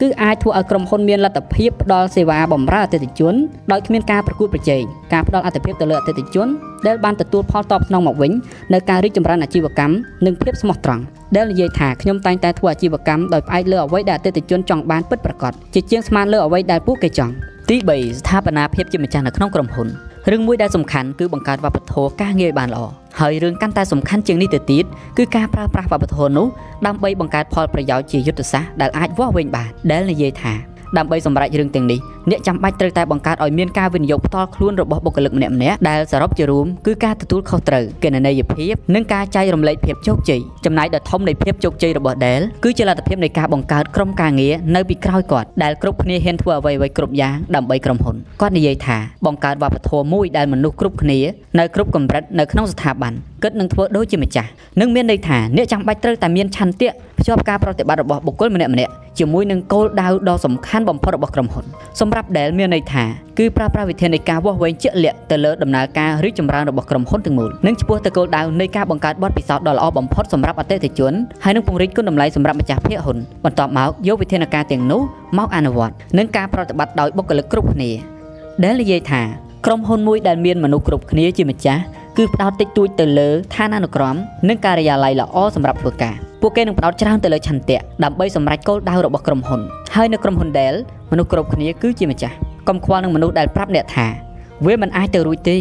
គឺអាចធ្វើឲ្យក្រុមហ៊ុនមានលទ្ធភាពផ្ដល់សេវាបម្រើអតិថិជនដោយគ្មានការប្រកួតប្រជែងការផ្ដល់អត្ថប្រយោជន៍ទៅលើអតិថិជនដែលបានទទួលផលតបស្នងមកវិញនៅការរីកចម្រើនអាជីវកម្មនិងភាពស្មោះត្រង់ដែលនិយាយថាខ្ញុំតែងតែធ្វើអាជីវកម្មដោយផ្អែកលើអ្វីដែលអតិថិជនចង់បានពិតប្រាកដជាជាងស្មានលើអ្វីដែលពួកគេចង់ទី3ស្ថាបនាភាពជាម្ចាស់នៅក្នុងក្រុមហ៊ុនរឿងមួយដែលសំខាន់គឺបង្កើតវប្បធម៌ការងារឲ្យបានល្អ ហើយរឿងកាន់តែសំខាន់ជាងនេះទៅទៀតគឺការប្រើប្រាស់វប្បធម៌នោះដើម្បីបង្កើតផលប្រយោជន៍ជាយុទ្ធសាស្ត្រដែលអាចវាស់វែងបានដែលនិយាយថាដើម្បីសម្រេចរឿងទាំងនេះ អ្នកចាំបាច់ត្រូវតែបង្កើតឲ្យមានការវិនិយោគផ្ទាល់ខ្លួនរបស់បុគ្គលិកម្នាក់ៗដែលសរុបជារួមគឺការទទួលខុសត្រូវគណនេយ្យភាពនិងការចែករំលែកភាពជោគជ័យចំណែកដ៏ធំនៃភាពជោគជ័យរបស់ Dell គឺជាលទ្ធភាពនៃការបង្កើតក្រុមការងារនៅពីក្រោយគាត់ដែលគ្រប់គ្នាហ៊ានធ្វើអ្វីៗគ្រប់យ៉ាងដើម្បីក្រុមហ៊ុនគាត់និយាយថាបង្កើតវប្បធម៌មួយដែលមនុស្សគ្រប់គ្នានៅគ្រប់កម្រិតនៅក្នុងស្ថាប័នគិតនឹងធ្វើដូចជាម្ចាស់នឹងមានន័យថាអ្នកចាំបាច់ត្រូវតែមានឆន្ទៈភ្ជាប់ការប្រតិបត្តិរបស់បុគ្គលម្នាក់ម្នាក់ជាមួយនឹងគោលដៅដ៏សំខាន់បំផុតរបស់ក្រុមហ៊ុនសម្រាប់ Dell មានន័យថាគឺប្រើប្រាស់វិធាននៃការវាស់វែងជាក់លាក់ទៅលើដំណើរការរីកចម្រើនរបស់ក្រុមហ៊ុនទាំងមូលនិងឆ្ពោះទៅគោលដៅនៃការបង្កើតបទពិសោធន៍ដ៏ល្អបំផុតសម្រាប់អតិថិជនហើយនឹងពង្រីកគុណតម្លៃសម្រាប់ម្ចាស់ភាគហ៊ុនបន្ទាប់មកយកវិធានការទាំងនោះមកអនុវត្តនិងការប្រតិបត្តិដោយបុគ្គលិកគ្រប់គ្នា Dell និយាយថាក្រុមហ៊ុនមួយដែលមានមនុស្សគ្រប់គ្នាជាម្ចាស់គឺផ្ដោតតិចតួចទៅលើឋានានុក្រមនិងការិយាល័យល្អសម្រាប់ធ្វើការ ពួកគេនឹងផ្ដោតច្រើនទៅលើឆន្ទៈដើម្បីសម្រេចគោលដៅរបស់ក្រុមហ៊ុនហើយនៅក្រុមហ៊ុន Dell មនុស្សគ្រប់គ្នាគឺជាម្ចាស់កុំខ្វល់នឹងមនុស្សដែលប្រាប់អ្នកថាវាមិនអាចទៅរួចទេ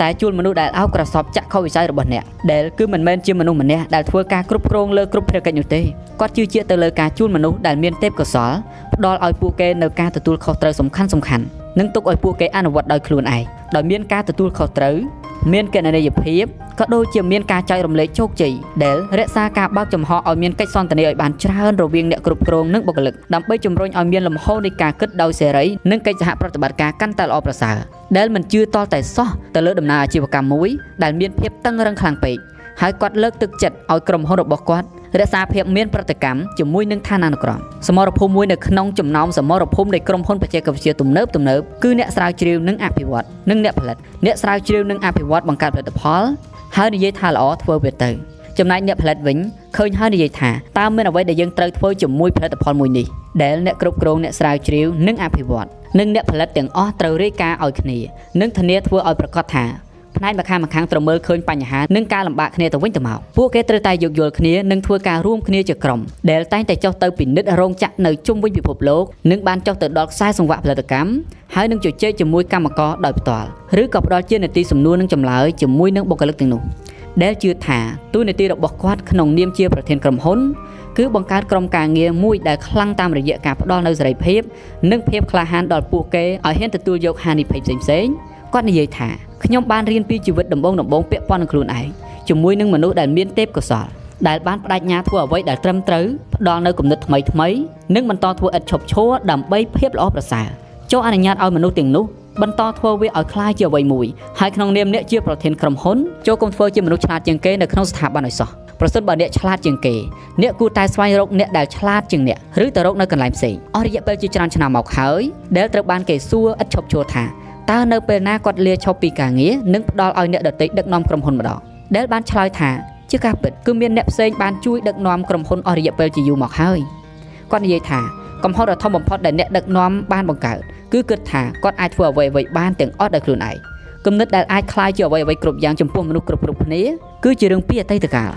តែជួលមនុស្សដែលអោបក្រសពចាក់ខុសវិស័យរបស់អ្នកដែលគឺមិនមែនជាមនុស្សម្នាក់ដែលធ្វើការគ្រប់គ្រងលើគ្រប់ភារកិច្ចនោះទេគាត់ជឿជាក់ទៅលើការជួលមនុស្សដែលមានទេពកោសល្យផ្ដល់ឲ្យពួកគេនៅការទទួលខុសត្រូវសំខាន់សំខាន់ និងទុកឲ្យពួកគេអនុវត្តដោយខ្លួនឯងដោយមានការទទួលខុសត្រូវមានគណនេយ្យភាពក៏ដូចជាមានការចែករំលែកជោគជ័យដែលរក្សាការបើកចំហឲ្យមានកិច្ចសន្ទនាឲ្យបានច្រើនរវាងអ្នកគ្រប់គ្រងនិងបុគ្គលិកដើម្បីជំរុញឲ្យមានលំហនៃការគិតដោយសេរីនិងកិច្ចសហប្រតិបត្តិការកាន់តែល្អប្រសើរដែលមិនជឿតតែសោះទៅលើដំណើរអាជីវកម្មមួយដែលមានភាពតឹងរឹងខ្លាំងពេកហើយគាត់លើកទឹកចិត្តឲ្យក្រុមហ៊ុនរបស់គាត់ រក្សាភាពមានប្រតិកម្មជាមួយនឹងឋានានុក្រមសមរភូមិមួយនៅក្នុងចំណោមសមរភូមិនៃក្រុមហ៊ុនបច្ចេកវិទ្យាទំនើបទំនើបគឺអ្នកស្រាវជ្រាវនិងអភិវឌ្ឍនិងអ្នកផលិតអ្នកស្រាវជ្រាវនិងអភិវឌ្ឍបង្កើតផលិតផលហើយនិយាយថាល្អធ្វើវាទៅចំណែកអ្នកផលិតវិញឃើញហើយនិយាយថាតើមានអ្វីដែលយើងត្រូវធ្វើជាមួយផលិតផលមួយនេះដែលអ្នកគ្រប់គ្រងអ្នកស្រាវជ្រាវនិងអភិវឌ្ឍនិងអ្នកផលិតទាំងអស់ត្រូវរាយការណ៍ឲ្យគ្នានិងធានាធ្វើឲ្យប្រកាសថា ផ្នែកម្ខាងម្ខាងត្រូវមើលឃើញបញ្ហានិងការលំបាកគ្នាទៅវិញទៅមកពួកគេត្រូវតែយោគយល់គ្នានិងធ្វើការរួមគ្នាជាក្រុមដែលតែងតែចុះទៅពិនិត្យរោងចក្រនៅជុំវិញពិភពលោកនិងបានចុះទៅដល់ខ្សែសង្វាក់ផលិតកម្មហើយនឹងជជែកជាមួយកម្មករដោយផ្ទាល់ឬក៏ផ្ដល់ជានីតិសំណួរនិងចម្លើយជាមួយនឹងបុគ្គលិកទាំងនោះដែលជឿថាទូនាទីរបស់គាត់ក្នុងនាមជាប្រធានក្រុមហ៊ុនគឺបង្កើតក្រុមការងារមួយដែលខ្លាំងតាមរយៈការផ្ដល់នូវសេរីភាព និងភាពក្លាហានដល់ពួកគេឲ្យហ៊ានទទួលយកហានិភ័យផ្សេងៗ គាត់និយាយថាខ្ញុំបានរៀនពីជីវិតដំបងដំបងពាក់ព័ន្ធនឹងខ្លួនឯងជាមួយនឹងមនុស្សដែលមានទេពកោសល្យដែលបានបដិញ្ញាធ្វើអ្វីដែលត្រឹមត្រូវផ្ដល់នូវគំនិតថ្មីថ្មីនិងបន្តធ្វើឥតឈប់ឈរដើម្បីភាពល្អប្រសើរចូលអនុញ្ញាតឲ្យមនុស្សទាំងនោះបន្តធ្វើវាឲ្យคล้ายជាអ្វីមួយហើយក្នុងនាមអ្នកជាប្រធានក្រុមហ៊ុនចូលកុំធ្វើជាមនុស្សឆ្លាតជាងគេនៅក្នុងស្ថាប័នឲ្យសោះប្រសិនបើអ្នកឆ្លាតជាងគេអ្នកគួរតែស្វែងរកអ្នកដែលឆ្លាតជាងអ្នកឬទៅរកនៅកន្លែងផ្សេងអស់រយៈពេលជាច្រើនឆ្នាំមកហើយដែលត្រូវបានគេសួរឥតឈប់ឈរថា តើនៅពេលណាគាត់លាឈប់ពីការងារនិងផ្ដល់ឲ្យអ្នកដទៃដឹកនាំក្រុមហ៊ុនម្ដងដែលបានឆ្លើយថាជាការពិតគឺមានអ្នកផ្សេងបានជួយដឹកនាំក្រុមហ៊ុនអស់រយៈពេលជាយូរមកហើយគាត់និយាយថាកំហុសដ៏ធំបំផុតដែលអ្នកដឹកនាំបានបង្កើតគឺគិតថាគាត់អាចធ្វើអ្វីៗបានទាំងអស់ដោយខ្លួនឯងគំនិតដែលអាចคล้ายជាអ្វីៗគ្រប់យ៉ាងចំពោះមនុស្សគ្រប់គ្រប់គ្នាគឺជារឿងពីអតីតកាល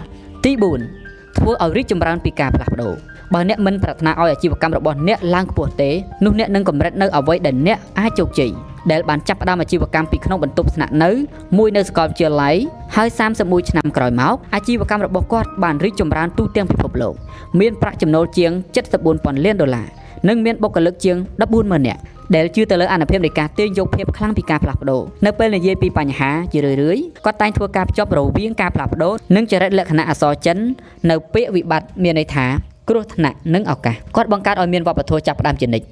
ទី4ធ្វើឲ្យរីកចម្រើនពីការផ្លាស់ប្ដូរ បើអ្នកមិនប្រាថ្នាឲ្យអាជីវកម្មរបស់អ្នកឡើងខ្ពស់ទេនោះអ្នកនឹងកម្រិតនៅអ្វីដែលអ្នកអាចជោគជ័យដែលបានចាប់ផ្ដើមអាជីវកម្មពីក្នុងបន្ទប់ស្នាក់នៅមួយនៅសាកលវិទ្យាល័យហើយ31ឆ្នាំក្រោយមកអាជីវកម្មរបស់គាត់បានរីកចម្រើនទូទាំងពិភពលោកមានប្រាក់ចំណូលជាង74,000លានដុល្លារនិងមានបុគ្គលិកជាង140,000នាក់ដែលជឿទៅលើអនុភាពនៃការទាញយកភាពខ្លាំងពីការផ្លាស់ប្ដូរនៅពេលនិយាយពីបញ្ហាជារឿយៗគាត់តែងធ្វើការភ្ជាប់រវាងការផ្លាស់ប្ដូរនិងចរិតលក្ខណៈអសរចិននៅពាក្យវិបត្តិមានន័យថា គ្រោះថ្នាក់និងឱកាសគាត់បង្កើតឲ្យមានវប្បធម៌ចាប់ផ្ដើមជានិច្ច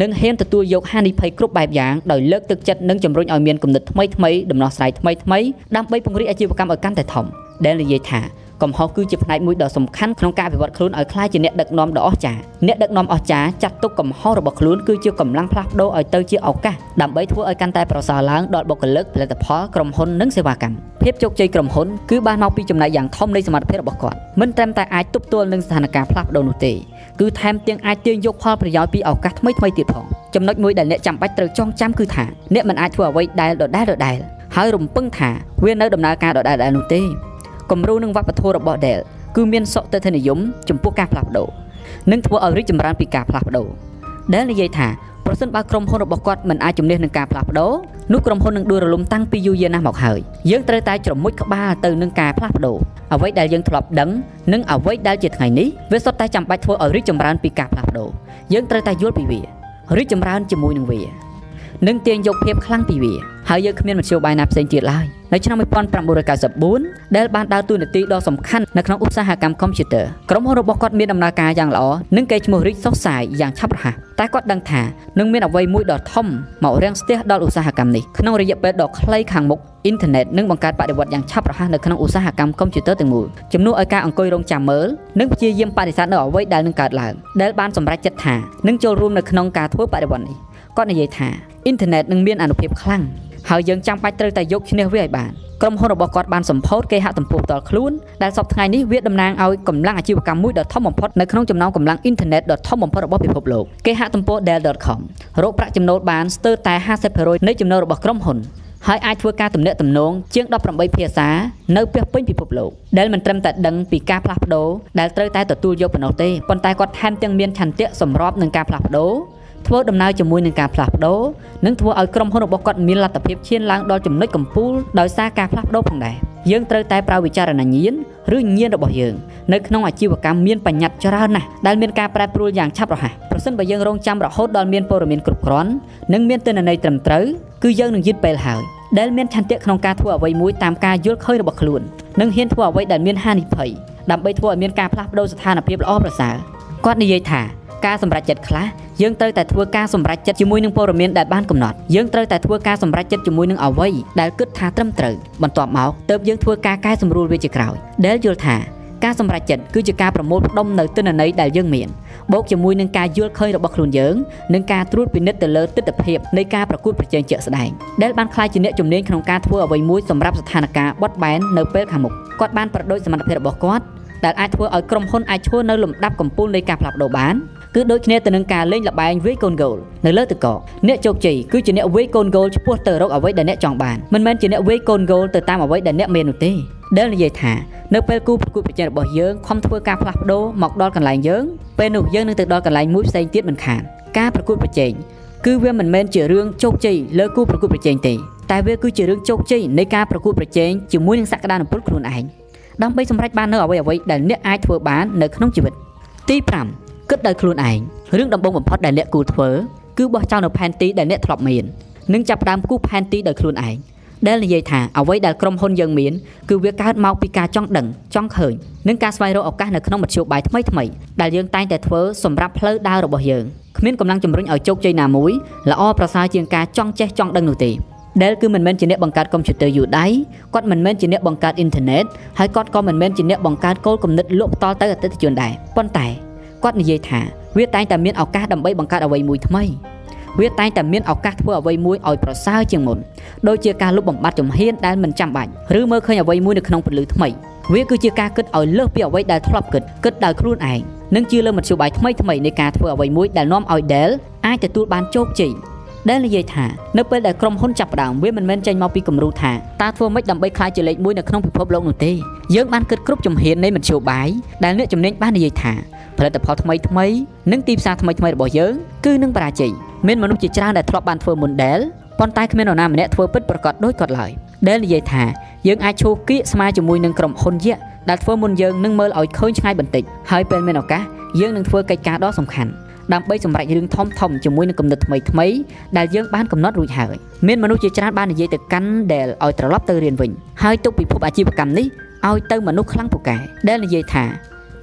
និងហ៊ានទទួលយកហានិភ័យគ្រប់បែបយ៉ាងដោយលើកទឹកចិត្តនិងជំរុញឲ្យមានគំនិតថ្មីថ្មីដំណោះស្រាយថ្មីថ្មីដើម្បីពង្រីកអាជីវកម្មឲ្យកាន់តែធំដែលនិយាយថា កំហុសគឺជាផ្នែកមួយដ៏សំខាន់ក្នុងការវិវត្តខ្លួនឲ្យក្លាយជាអ្នកដឹកនាំដ៏អស្ចារ្យអ្នកដឹកនាំអស្ចារ្យចាត់ទុកកំហុសរបស់ខ្លួនគឺជាកម្លាំងផ្លាស់ប្ដូរឲ្យទៅជាឱកាសដើម្បីធ្វើឲ្យកាន់តែប្រសើរឡើងដល់បុគ្គលិកផលិតផលក្រុមហ៊ុននិងសេវាកម្មភាពជោគជ័យក្រុមហ៊ុនគឺបានមកពីចំណែកយ៉ាងធំនៃសមត្ថភាពរបស់គាត់មិនត្រឹមតែអាចទប់ទល់នឹងស្ថានភាពផ្លាស់ប្ដូរនោះទេគឺថែមទាំងអាចទាញយកផលប្រយោជន៍ពីឱកាសថ្មីថ្មីទៀតផងចំណុចមួយដែលអ្នកចាំបាច់ត្រូវចងចាំគឺថាអ្នកមិនអាចធ្វើអ្វីដែលដដែលដដែលហើយរំពឹងថាវានៅដំណើរការដដែលដដែលនោះទេ គំរូនិងវប្បធម៌របស់ Dell គឺមានសុខទិនិយមចំពោះការផ្លាស់ប្ដូរនិងធ្វើឲ្យរីកចម្រើនពីការផ្លាស់ប្ដូរ Dell និយាយថាប្រសិនបើក្រុមហ៊ុនរបស់គាត់មិនអាចជំនះនឹងការផ្លាស់ប្ដូរនោះក្រុមហ៊ុននឹងដួលរលំតាំងពីយូរយារណាស់មកហើយយើងត្រូវតែជ្រមុជក្បាលទៅនឹងការផ្លាស់ប្ដូរអ្វីដែលយើងធ្លាប់ដឹងនិងអ្វីដែលជាថ្ងៃនេះវាសុទ្ធតែចាំបាច់ធ្វើឲ្យរីកចម្រើនពីការផ្លាស់ប្ដូរយើងត្រូវតែយល់ពីវារីកចម្រើនជាមួយនឹងវា និងទាញយកភាពខ្លាំងពីវាហើយយើងគ្មានមធ្យោបាយណាផ្សេងទៀតឡើយ នៅឆ្នាំ1994ដែលបានដើរតួនាទីដ៏សំខាន់នៅក្នុងឧស្សាហកម្មកុំព្យូទ័រក្រុមហ៊ុនរបស់គាត់មានដំណើរការយ៉ាងល្អនិងកេរ្តិ៍ឈ្មោះរីកសុសសាយយ៉ាងឆាប់រហ័សតែគាត់ដឹងថានឹងមានអ្វីមួយដ៏ធំមករាំងស្ទះដល់ឧស្សាហកម្មនេះក្នុងរយៈពេលដ៏ខ្លីខាងមុខអ៊ីនធឺណិតនឹងបង្កើតបដិវត្តយ៉ាងឆាប់រហ័សនៅក្នុងឧស្សាហកម្មកុំព្យូទ័រទាំងមូលជំនួសឲ្យការអង្គុយរងចាំមើលនិងព្យាយាមបដិសេធនៅអ្វីដែលនឹងកើតឡើងដែលបានសម្រេចចិត្តថានឹងចូលរួមនៅក្នុងការធ្វើបដិវត្តនេះគាត់និយាយថាអ៊ីនធឺណិតនឹងមានអនុភាពខ្លាំង ហើយយើងចាំបាច់ត្រូវតែយកឈ្នះវាឲ្យបានក្រុមហ៊ុនរបស់គាត់បានសម្ពោធគេហទំព័រផ្ទាល់ខ្លួនដែលសពថ្ងៃនេះវាតំណាងឲ្យកម្លាំងអាជីវកម្មមួយដ៏ធំបំផុតនៅក្នុងចំណោមកម្លាំងអ៊ីនធឺណិតដ៏ធំបំផុតរបស់ពិភពលោកគេហទំព័រ Dell.com រកប្រាក់ចំណូលបានស្ទើរតែ50%នៃចំណូលរបស់ក្រុមហ៊ុនហើយអាចធ្វើការទំនាក់ទំនងជាង18ភាសានៅពាសពេញពិភពលោកដែលមិនត្រឹមតែដឹងពីការផ្លាស់ប្ដូរដែលត្រូវតែទទួលយកប៉ុណ្ណោះទេប៉ុន្តែគាត់ថែមទាំងមានឆន្ទៈសម្របនឹងការផ្លាស់ប្ដូរ ធ្វើដំណើរជាមួយនឹងការផ្លាស់ប្ដូរនិងធ្វើឲ្យក្រុមហ៊ុនរបស់គាត់មានលទ្ធភាពឈានឡើងដល់ចំណុចកំពូលដោយសារការផ្លាស់ប្ដូរផងដែរយើងត្រូវតែប្រើវិចារណញ្ញាណឬញាណរបស់យើងនៅក្នុងអាជីវកម្មមានបញ្ញត្តិច្រើនណាស់ដែលមានការប្រែប្រួលយ៉ាងឆាប់រហ័សប្រសិនបើយើងរងចាំរហូតដល់មានព័ត៌មានគ្រប់គ្រាន់និងមានទិន្នន័យត្រឹមត្រូវគឺយើងនឹងយឺតពេលហើយដែលមានឆន្ទៈក្នុងការធ្វើអ្វីមួយតាមការយល់ឃើញរបស់ខ្លួននិងហ៊ានធ្វើអ្វីដែលមានហានិភ័យដើម្បីធ្វើឲ្យមានការផ្លាស់ប្ដូរស្ថានភាពល្អប្រសើរគាត់និយាយថា ការសម្រេចចិត្តខ្លះយើងត្រូវតែធ្វើការសម្រេចចិត្តជាមួយនឹងព័ត៌មានដែលបានកំណត់យើងត្រូវតែធ្វើការសម្រេចចិត្តជាមួយនឹងអ្វីដែលគិតថាត្រឹមត្រូវបន្ទាប់មកទើបយើងធ្វើការកែសម្រួលវាជាក្រោយដែលយល់ថាការសម្រេចចិត្តគឺជាការប្រមូលផ្ដុំនៅទិន្នន័យដែលយើងមានបូកជាមួយនឹងការយល់ឃើញរបស់ខ្លួនយើងនិងការត្រួតពិនិត្យទៅលើទស្សនវិជ្ជានៃការប្រកួតប្រជែងជាក់ស្ដែងដែលបានក្លាយជាអ្នកជំនាញក្នុងការធ្វើអ្វីមួយសម្រាប់ស្ថានភាពបត់បែននៅពេលខាងមុខគាត់បានប្រដូចសមត្ថភាពរបស់គាត់ដែលអាចធ្វើឲ្យក្រុមហ៊ុនអាចឈរនៅលំដាប់កំពូលនៃការផ្លាស់ប្ដូរបាន គឺដូចគ្នាទៅនឹងការលេងល្បែងវាយកូនហ្គោលនៅលើទឹកកកអ្នកជោគជ័យគឺជាអ្នកវាយកូនហ្គោលឆ្ពោះទៅរកអ្វីដែលអ្នកចង់បានមិនមែនជាអ្នកវាយកូនហ្គោលទៅតាមអ្វីដែលអ្នកមាននោះទេដែលនិយាយថានៅពេលគូប្រកួតប្រជែងរបស់យើងខំធ្វើការផ្លាស់ប្ដូរមកដល់កន្លែងយើងពេលនោះយើងនឹងទៅដល់កន្លែងមួយផ្សេងទៀតមិនខានការប្រកួតប្រជែងគឺវាមិនមែនជារឿងជោគជ័យលើគូប្រកួតប្រជែងទេតែវាគឺជារឿងជោគជ័យនៃការប្រកួតប្រជែងជាមួយនឹងសក្តានុពលខ្លួនឯងដើម្បីសម្រេចបាននូវអ្វីអ្វីដែលអ្នកអាចធ្វើបាននៅក្នុងជីវិតទី5 គិតដោយខ្លួនឯងរឿងដំបូងបំផុតដែលអ្នកគួរធ្វើគឺបោះចោលនៅផែនទីដែលអ្នកធ្លាប់មាននិងចាប់ផ្ដើមគូសផែនទីដោយខ្លួនឯងដែលនិយាយថាអ្វីដែលក្រុមហ៊ុនយើងមានគឺវាកើតមកពីការចង់ដឹងចង់ឃើញនិងការស្វែងរកឱកាសនៅក្នុងមធ្យោបាយថ្មីថ្មីដែលយើងតែងតែធ្វើសម្រាប់ផ្លូវដើររបស់យើងគ្មានកម្លាំងជំរុញឲ្យជោគជ័យណាមួយល្អប្រសើរជាងការចង់ចេះចង់ដឹងនោះទេដែលគឺមិនមែនជាអ្នកបង្កើតកុំព្យូទ័រយូដៃគាត់មិនមែនជាអ្នកបង្កើតអ៊ីនធឺណិតហើយគាត់ក៏មិនមែនជាអ្នកបង្កើតគោលគំនិតលក់ផ្ទាល់ទៅអតិថិជនដែរប៉ុន្តែ គាត់និយាយថាវាតែងតែមានឱកាសដើម្បីបង្កើតអ្វីមួយថ្មីវាតែងតែមានឱកាសធ្វើអ្វីមួយឲ្យប្រសើរជាងមុនដូចជាការលុបបំបាត់ជំហានដែលមិនចាំបាច់ឬមើលឃើញអ្វីមួយនៅក្នុងពលិថ្មីវាគឺជាការគិតឲ្យលើសពីអ្វីដែលធ្លាប់គិតគិតដោយខ្លួនឯងនិងជាលើមធ្យោបាយថ្មីថ្មីនៃការធ្វើអ្វីមួយដែលនាំឲ្យ Dell អាចទទួលបានជោគជ័យដែលនិយាយថានៅពេលដែលក្រុមហ៊ុនចាប់ផ្ដើមវាមិនមែនចេញមកពីគំរូថាតើធ្វើម៉េចដើម្បីក្លាយជាលេខ1នៅក្នុងពិភពលោកនោះទេយើងបានគិតគ្រប់ជំហាននៃមធ្យោបាយដែលអ្នកជំនាញបាននិយាយថា ផលិតផលថ្មីថ្មីនិងទីផ្សារថ្មីថ្មីរបស់យើងគឺនឹងបរាជ័យមានមនុស្សជាច្រើនដែលធ្លាប់បានធ្វើ model ប៉ុន្តែគ្មាននរណាម្នាក់ធ្វើពិតប្រកបដូចគាត់ឡើយដែលនិយាយថាយើងអាចឈូគៀកស្មើជាមួយនឹងក្រុមហ៊ុនយក្សដែលធ្វើមុនយើងនឹងមើលឲ្យឃើញឆ្ងាយបន្តិចហើយពេលមានឱកាសយើងនឹងធ្វើកិច្ចការដ៏សំខាន់ដើម្បីសម្រេចរឿងធំធំជាមួយនឹងគំនិតថ្មីថ្មីដែលយើងបានកំណត់រួចហើយមានមនុស្សជាច្រើនបាននិយាយទៅកាន់ដែលឲ្យត្រឡប់ទៅរៀនវិញហើយទុកពិភពអាជីវកម្មនេះឲ្យទៅមនុស្សខ្លាំងពូកែដែលនិយាយថា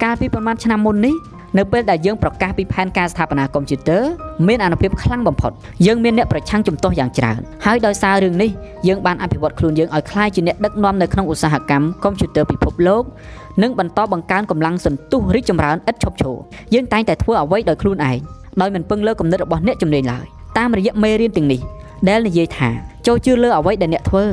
កាលពីប្រហែលឆ្នាំមុននេះនៅពេលដែលយើងប្រកាសពីផែនការស្ថាបនាកុំព្យូទ័រមានអានុភាពខ្លាំងបំផុតយើងមានអ្នកប្រឆាំងជំទាស់យ៉ាងច្រើនហើយដោយសាររឿងនេះយើងបានអភិវឌ្ឍខ្លួនយើងឲ្យក្លាយជាអ្នកដឹកនាំនៅក្នុងឧស្សាហកម្មកុំព្យូទ័រពិភពលោកនិងបន្តបង្កើនកម្លាំងសន្ទុះរីកចម្រើនឥតឈប់ឈរយើងតែងតែធ្វើអ្វីដោយខ្លួនឯងដោយមិនពឹងលើគំនិតរបស់អ្នកជំនាញឡើយតាមរយៈមេរៀនទាំងនេះដែលនិយាយថាចូលជឿលើអ្វីដែលអ្នកធ្វើ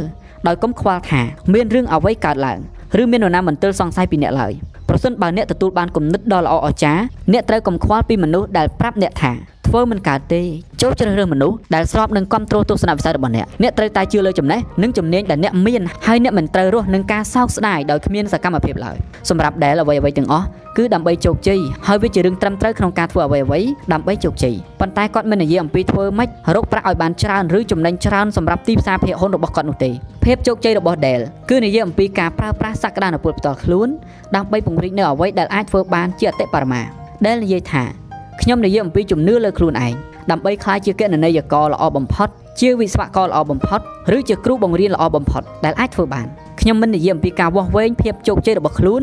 ដោយកុំខ្វល់ថាមានរឿងអ្វីកើតឡើង ឬមាននរណាមិនទិលសង្ស័យពីអ្នកឡើយប្រសិនបើអ្នកទទួលបានគំនិតដ៏ល្អអស្ចារ្យអ្នកត្រូវកុំខ្វល់ពីមនុស្សដែលប្រាប់អ្នកថា ធ្វើមិនកើតទេចូលជ្រើសរើសមនុស្សដែលស្របនឹងគ្រប់គ្រងទស្សនវិស័យរបស់អ្នកអ្នកត្រូវតែជឿលើចំណេះនិងជំនាញដែលអ្នកមានហើយអ្នកមិនត្រូវរស់នឹងការសោកស្ដាយដោយគ្មានសកម្មភាពឡើយសម្រាប់ដែលអ្វីអ្វីទាំងអស់គឺដើម្បីជោគជ័យហើយវាជារឿងត្រឹមត្រូវក្នុងការធ្វើអ្វីអ្វីដើម្បីជោគជ័យប៉ុន្តែគាត់មិននិយាយអំពីធ្វើម៉េចរកប្រាក់ឲ្យបានច្រើនឬចំណេញច្រើនសម្រាប់ទីផ្សារភាគហ៊ុនរបស់គាត់នោះទេភាពជោគជ័យរបស់ Dell គឺនិយាយអំពីការប្រើប្រាស់សក្តានុពលផ្ទាល់ខ្លួនដើម្បីពង្រីកនៅអ្វីដែលអាចធ្វើបានជាអតិបរមា Dell និយាយថា ខ្ញុំនិយាយអំពីជំនឿលើខ្លួនឯងដើម្បីក្លាយជាគណនេយ្យករល្អបំផុតជាវិស្វករល្អបំផុតឬជាគ្រូបង្រៀនល្អបំផុតដែលអាចធ្វើបានខ្ញុំមិននិយាយអំពីការវាស់វែងភាពជោគជ័យរបស់ខ្លួន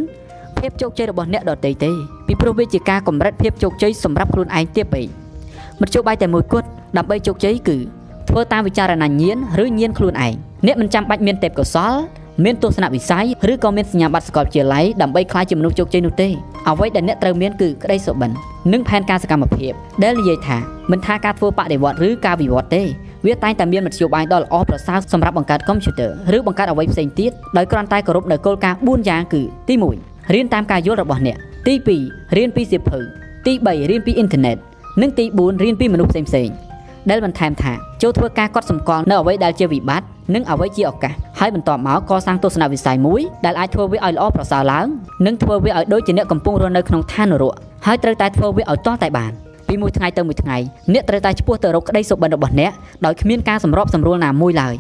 ភាពជោគជ័យរបស់អ្នកដទៃទេពីព្រោះវាជាការកម្រិតភាពជោគជ័យសម្រាប់ខ្លួនឯងទៀតពេកមធ្យោបាយតែមួយគត់ដើម្បីជោគជ័យគឺធ្វើតាមវិចារណញ្ញាណឬញាណខ្លួនឯងអ្នកមិនចាំបាច់មានទេពកោសល្យ មានទស្សនវិស័យឬក៏មានសញ្ញាបត្រសាកលវិទ្យាល័យដើម្បីក្លាយជាមនុស្សជោគជ័យនោះទេអ្វីដែលអ្នកត្រូវមានគឺក្តីសុបិននិងផែនការសកម្មភាពដែលនិយាយថាមិនថាការធ្វើបដិវត្តឬការវិវត្តទេវាតែងតែមានមធ្យោបាយដ៏ល្អប្រសើរសម្រាប់បង្កើតកុំព្យូទ័រឬបង្កើតអ្វីផ្សេងទៀតដោយគ្រាន់តែគោរពនៅគោលការណ៍4យ៉ាងគឺទី1រៀនតាមការយល់របស់អ្នកទី2រៀនពីសៀវភៅទី3រៀនពីអ៊ីនធឺណិតនិងទី4រៀនពីមនុស្សផ្សេងៗដែលបន្ថែមថាចូលធ្វើការកត់សម្គាល់នៅអ្វីដែលជាវិបត្តិ និងអ្វីជាឱកាសហើយបន្ទាប់មកកសាងទស្សនវិស័យមួយដែលអាចធ្វើវាឲ្យល្អប្រសើរឡើងនិងធ្វើវាឲ្យដូចជាអ្នកកំពុងរស់នៅក្នុងឋាននរកហើយត្រូវតែធ្វើវាឲ្យតតែបានពីមួយថ្ងៃទៅមួយថ្ងៃអ្នកត្រូវតែឆ្ពោះទៅរកក្តីសុបិនរបស់អ្នកដោយគ្មានការសម្របសម្រួលណាមួយឡើយ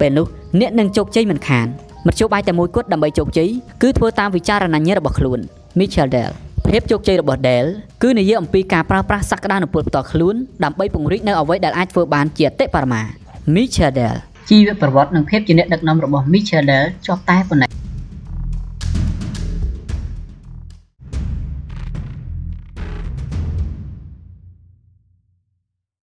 ពេលនោះអ្នកនឹងជោគជ័យមិនខានមធ្យោបាយតែមួយគត់ដើម្បីជោគជ័យគឺធ្វើតាមវិចារណញ្ញាណរបស់ខ្លួន Michel Dell ភាពជោគជ័យរបស់ Dell គឺនិយាយអំពីការប្រើប្រាស់សក្តានុពលផ្ទាល់ខ្លួនដើម្បីពង្រីកនៅអ្វីដែលអាចធ្វើបានជាអតិបរមា Michel Dell ជីវប្រវត្តិនិងភាពជាអ្នកដឹកនាំរបស់ Michel Dell ជាប់តែប៉ុណ្ណេះ